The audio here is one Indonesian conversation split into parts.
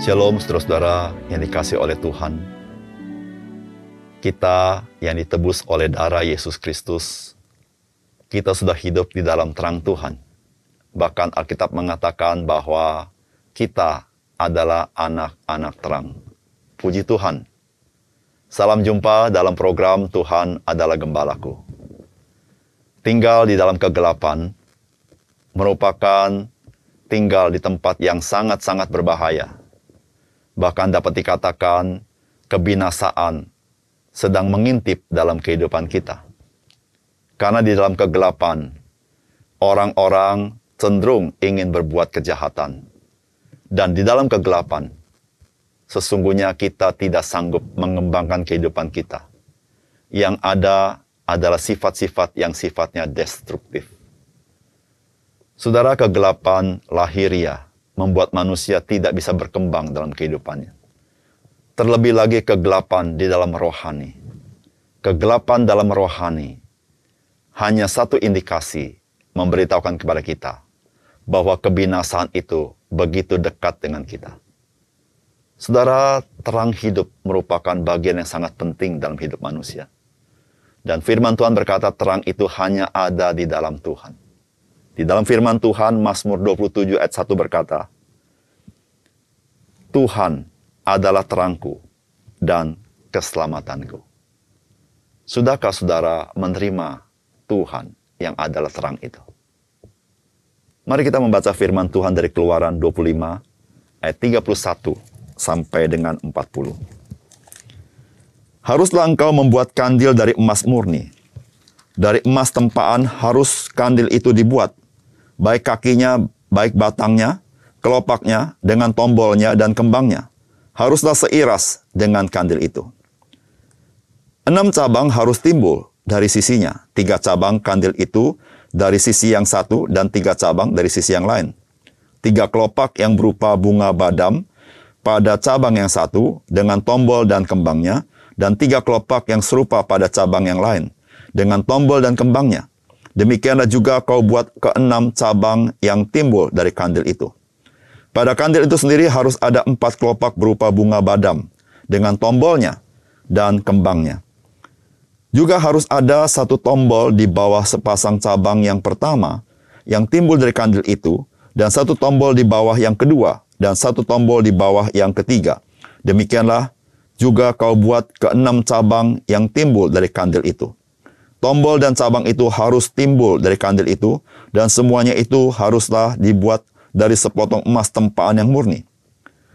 Shalom saudara-saudara yang dikasih oleh Tuhan. Kita yang ditebus oleh darah Yesus Kristus, kita sudah hidup di dalam terang Tuhan. Bahkan Alkitab mengatakan bahwa kita adalah anak-anak terang. Puji Tuhan. Salam jumpa dalam program Tuhan adalah Gembalaku. Tinggal di dalam kegelapan merupakan tinggal di tempat yang sangat-sangat berbahaya bahkan dapat dikatakan kebinasaan sedang mengintip dalam kehidupan kita. Karena di dalam kegelapan, orang-orang cenderung ingin berbuat kejahatan. Dan di dalam kegelapan, sesungguhnya kita tidak sanggup mengembangkan kehidupan kita. Yang ada adalah sifat-sifat yang sifatnya destruktif. Saudara kegelapan lahiriah membuat manusia tidak bisa berkembang dalam kehidupannya. Terlebih lagi kegelapan di dalam rohani. Kegelapan dalam rohani hanya satu indikasi memberitahukan kepada kita bahwa kebinasaan itu begitu dekat dengan kita. Saudara, terang hidup merupakan bagian yang sangat penting dalam hidup manusia. Dan firman Tuhan berkata terang itu hanya ada di dalam Tuhan. Di dalam firman Tuhan, Mazmur 27 ayat 1 berkata, Tuhan adalah terangku dan keselamatanku. Sudahkah saudara menerima Tuhan yang adalah terang itu? Mari kita membaca firman Tuhan dari keluaran 25 ayat 31 sampai dengan 40. Haruslah engkau membuat kandil dari emas murni. Dari emas tempaan harus kandil itu dibuat baik kakinya, baik batangnya, kelopaknya, dengan tombolnya dan kembangnya. Haruslah seiras dengan kandil itu. Enam cabang harus timbul dari sisinya. Tiga cabang kandil itu dari sisi yang satu dan tiga cabang dari sisi yang lain. Tiga kelopak yang berupa bunga badam pada cabang yang satu dengan tombol dan kembangnya, dan tiga kelopak yang serupa pada cabang yang lain dengan tombol dan kembangnya. Demikianlah juga kau buat keenam cabang yang timbul dari kandil itu. Pada kandil itu sendiri harus ada empat kelopak berupa bunga badam dengan tombolnya dan kembangnya. Juga harus ada satu tombol di bawah sepasang cabang yang pertama yang timbul dari kandil itu dan satu tombol di bawah yang kedua dan satu tombol di bawah yang ketiga. Demikianlah juga kau buat keenam cabang yang timbul dari kandil itu. Tombol dan cabang itu harus timbul dari kandil itu, dan semuanya itu haruslah dibuat dari sepotong emas tempaan yang murni.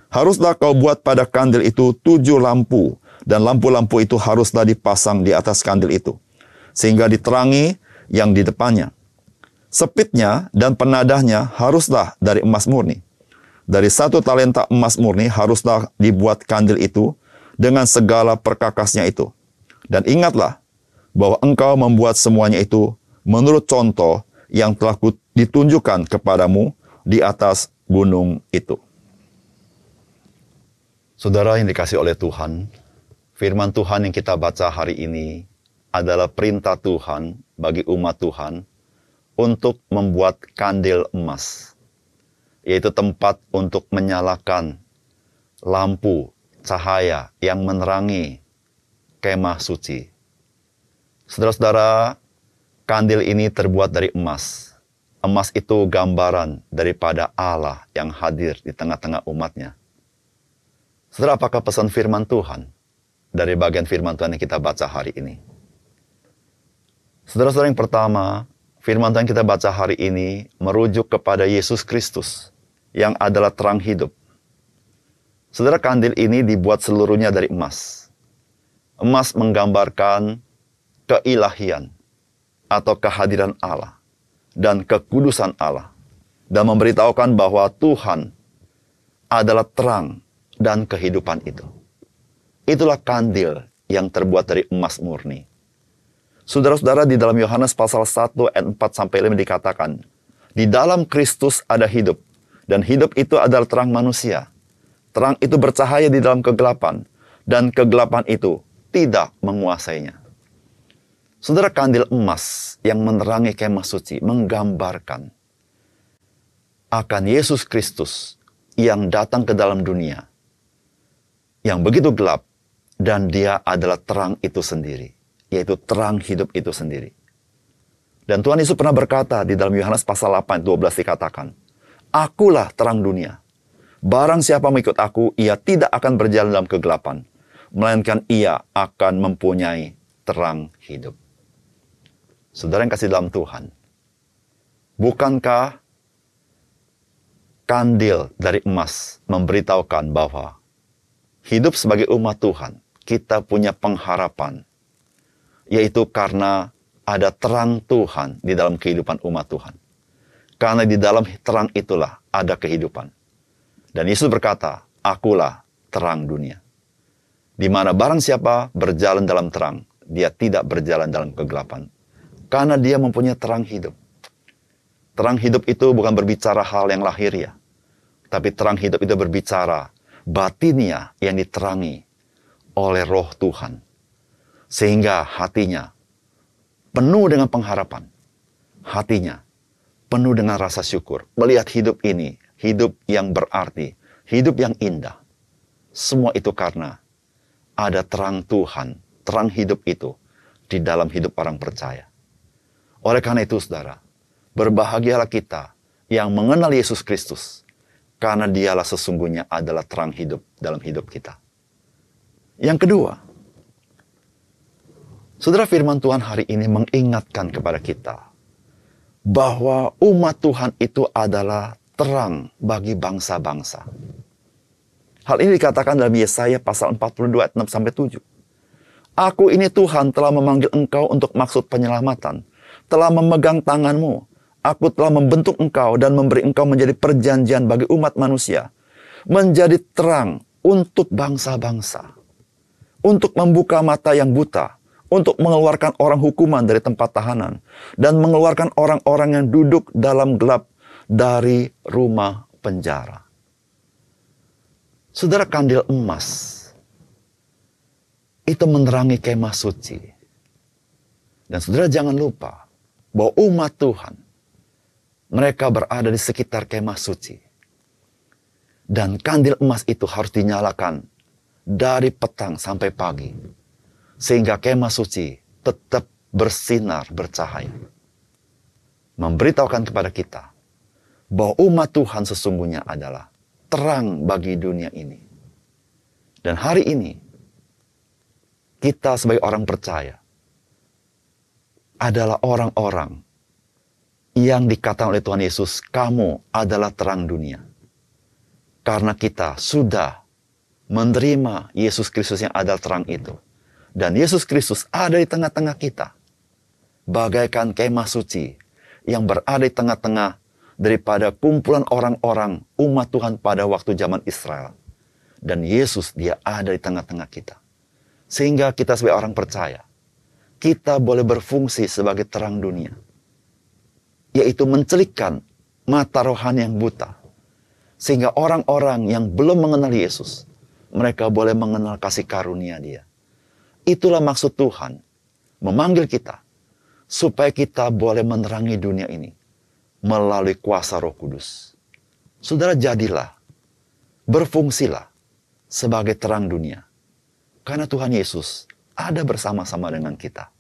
Haruslah kau buat pada kandil itu tujuh lampu, dan lampu-lampu itu haruslah dipasang di atas kandil itu, sehingga diterangi yang di depannya. Sepitnya dan penadahnya haruslah dari emas murni. Dari satu talenta emas murni haruslah dibuat kandil itu dengan segala perkakasnya itu. Dan ingatlah, bahwa engkau membuat semuanya itu menurut contoh yang telah ditunjukkan kepadamu di atas gunung itu. Saudara yang dikasih oleh Tuhan, firman Tuhan yang kita baca hari ini adalah perintah Tuhan bagi umat Tuhan untuk membuat kandil emas, yaitu tempat untuk menyalakan lampu cahaya yang menerangi kemah suci Saudara-saudara, kandil ini terbuat dari emas. Emas itu gambaran daripada Allah yang hadir di tengah-tengah umatnya. Saudara, apakah pesan firman Tuhan dari bagian firman Tuhan yang kita baca hari ini? Saudara-saudara yang pertama, firman Tuhan yang kita baca hari ini merujuk kepada Yesus Kristus yang adalah terang hidup. Saudara, kandil ini dibuat seluruhnya dari emas. Emas menggambarkan keilahian atau kehadiran Allah dan kekudusan Allah dan memberitahukan bahwa Tuhan adalah terang dan kehidupan itu. Itulah kandil yang terbuat dari emas murni. Saudara-saudara di dalam Yohanes pasal 1 ayat 4 sampai 5 dikatakan, di dalam Kristus ada hidup dan hidup itu adalah terang manusia. Terang itu bercahaya di dalam kegelapan dan kegelapan itu tidak menguasainya. Saudara kandil emas yang menerangi kemah suci menggambarkan akan Yesus Kristus yang datang ke dalam dunia yang begitu gelap dan dia adalah terang itu sendiri, yaitu terang hidup itu sendiri. Dan Tuhan Yesus pernah berkata di dalam Yohanes pasal 8 12 dikatakan, Akulah terang dunia. Barang siapa mengikut aku, ia tidak akan berjalan dalam kegelapan, melainkan ia akan mempunyai terang hidup. Saudara yang kasih dalam Tuhan, bukankah kandil dari emas memberitahukan bahwa hidup sebagai umat Tuhan, kita punya pengharapan, yaitu karena ada terang Tuhan di dalam kehidupan umat Tuhan. Karena di dalam terang itulah ada kehidupan. Dan Yesus berkata, Akulah terang dunia. Di mana barang siapa berjalan dalam terang, dia tidak berjalan dalam kegelapan. Karena dia mempunyai terang hidup. Terang hidup itu bukan berbicara hal yang lahir ya, Tapi terang hidup itu berbicara batinnya yang diterangi oleh roh Tuhan. Sehingga hatinya penuh dengan pengharapan. Hatinya penuh dengan rasa syukur. Melihat hidup ini, hidup yang berarti, hidup yang indah. Semua itu karena ada terang Tuhan, terang hidup itu di dalam hidup orang percaya. Oleh karena itu, saudara, Berbahagialah kita yang mengenal Yesus Kristus, karena dialah sesungguhnya adalah terang hidup dalam hidup kita. Yang kedua, Saudara firman Tuhan hari ini mengingatkan kepada kita bahwa umat Tuhan itu adalah terang bagi bangsa-bangsa. Hal ini dikatakan dalam Yesaya pasal 42 ayat 6 sampai 7. Aku ini Tuhan telah memanggil engkau untuk maksud penyelamatan, telah memegang tanganmu, Aku telah membentuk engkau dan memberi engkau menjadi perjanjian bagi umat manusia. Menjadi terang untuk bangsa-bangsa. Untuk membuka mata yang buta. Untuk mengeluarkan orang hukuman dari tempat tahanan. Dan mengeluarkan orang-orang yang duduk dalam gelap dari rumah penjara. Saudara kandil emas itu menerangi kemah suci. Dan saudara jangan lupa bahwa umat Tuhan mereka berada di sekitar kemah suci. Dan kandil emas itu harus dinyalakan dari petang sampai pagi. Sehingga kemah suci tetap bersinar, bercahaya. Memberitahukan kepada kita bahwa umat Tuhan sesungguhnya adalah terang bagi dunia ini. Dan hari ini, kita sebagai orang percaya adalah orang-orang yang dikatakan oleh Tuhan Yesus, kamu adalah terang dunia. Karena kita sudah menerima Yesus Kristus yang adalah terang itu. Dan Yesus Kristus ada di tengah-tengah kita. Bagaikan kemah suci yang berada di tengah-tengah daripada kumpulan orang-orang umat Tuhan pada waktu zaman Israel. Dan Yesus dia ada di tengah-tengah kita. Sehingga kita sebagai orang percaya, kita boleh berfungsi sebagai terang dunia yaitu mencelikkan mata rohani yang buta. Sehingga orang-orang yang belum mengenal Yesus, mereka boleh mengenal kasih karunia dia. Itulah maksud Tuhan, memanggil kita, supaya kita boleh menerangi dunia ini melalui kuasa roh kudus. Saudara jadilah, berfungsilah sebagai terang dunia. Karena Tuhan Yesus ada bersama-sama dengan kita.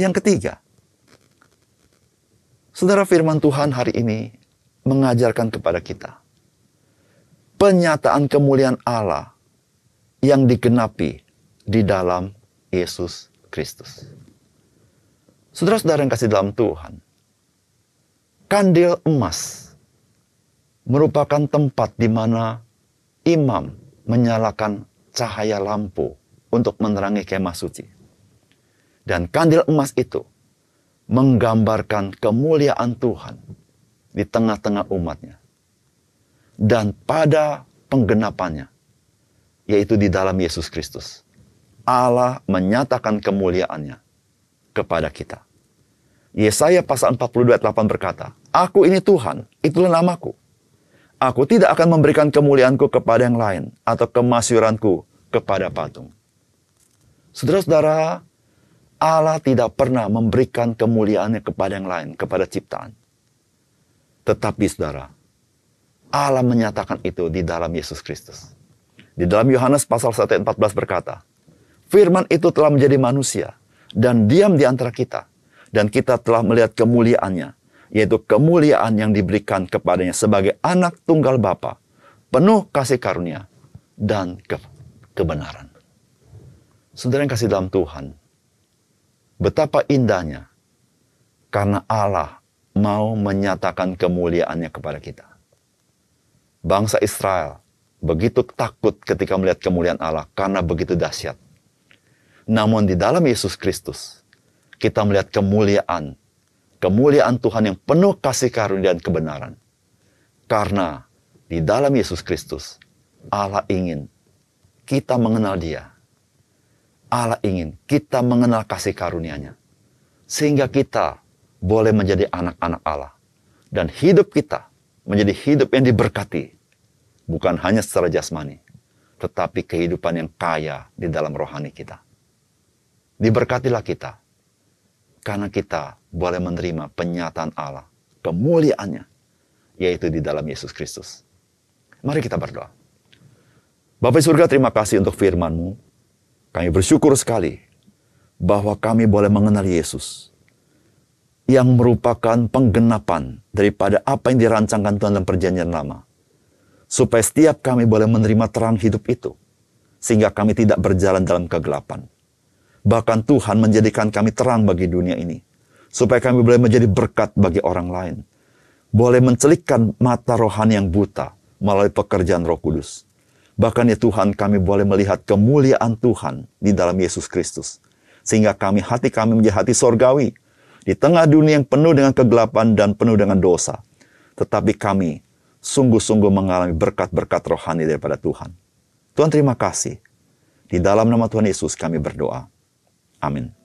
Yang ketiga, Saudara firman Tuhan hari ini mengajarkan kepada kita penyataan kemuliaan Allah yang digenapi di dalam Yesus Kristus. Saudara-saudara yang kasih dalam Tuhan, kandil emas merupakan tempat di mana imam menyalakan cahaya lampu untuk menerangi kemah suci. Dan kandil emas itu menggambarkan kemuliaan Tuhan di tengah-tengah umatnya. Dan pada penggenapannya, yaitu di dalam Yesus Kristus, Allah menyatakan kemuliaannya kepada kita. Yesaya pasal 42 ayat 8 berkata, Aku ini Tuhan, itulah namaku. Aku tidak akan memberikan kemuliaanku kepada yang lain atau kemasyuranku kepada patung. Saudara-saudara, Allah tidak pernah memberikan kemuliaannya kepada yang lain, kepada ciptaan. Tetapi saudara, Allah menyatakan itu di dalam Yesus Kristus. Di dalam Yohanes pasal 1 ayat 14 berkata, Firman itu telah menjadi manusia dan diam di antara kita. Dan kita telah melihat kemuliaannya, yaitu kemuliaan yang diberikan kepadanya sebagai anak tunggal Bapa, penuh kasih karunia dan ke kebenaran. Saudara yang kasih dalam Tuhan, betapa indahnya karena Allah mau menyatakan kemuliaannya kepada kita. Bangsa Israel begitu takut ketika melihat kemuliaan Allah karena begitu dahsyat. Namun di dalam Yesus Kristus, kita melihat kemuliaan, kemuliaan Tuhan yang penuh kasih karunia dan kebenaran. Karena di dalam Yesus Kristus, Allah ingin kita mengenal dia. Allah ingin kita mengenal kasih karunia-Nya. Sehingga kita boleh menjadi anak-anak Allah. Dan hidup kita menjadi hidup yang diberkati bukan hanya secara jasmani, tetapi kehidupan yang kaya di dalam rohani kita. Diberkatilah kita, karena kita boleh menerima penyataan Allah, kemuliaannya, yaitu di dalam Yesus Kristus. Mari kita berdoa. Bapak surga terima kasih untuk firman-Mu. Kami bersyukur sekali bahwa kami boleh mengenal Yesus yang merupakan penggenapan daripada apa yang dirancangkan Tuhan dalam perjanjian lama supaya setiap kami boleh menerima terang hidup itu, sehingga kami tidak berjalan dalam kegelapan. Bahkan Tuhan menjadikan kami terang bagi dunia ini, supaya kami boleh menjadi berkat bagi orang lain, boleh mencelikkan mata rohani yang buta melalui pekerjaan Roh Kudus. Bahkan ya Tuhan, kami boleh melihat kemuliaan Tuhan di dalam Yesus Kristus, sehingga kami hati kami menjadi hati sorgawi di tengah dunia yang penuh dengan kegelapan dan penuh dengan dosa. Tetapi kami sungguh-sungguh mengalami berkat-berkat rohani daripada Tuhan. Tuhan terima kasih. Di dalam nama Tuhan Yesus kami berdoa. Amin.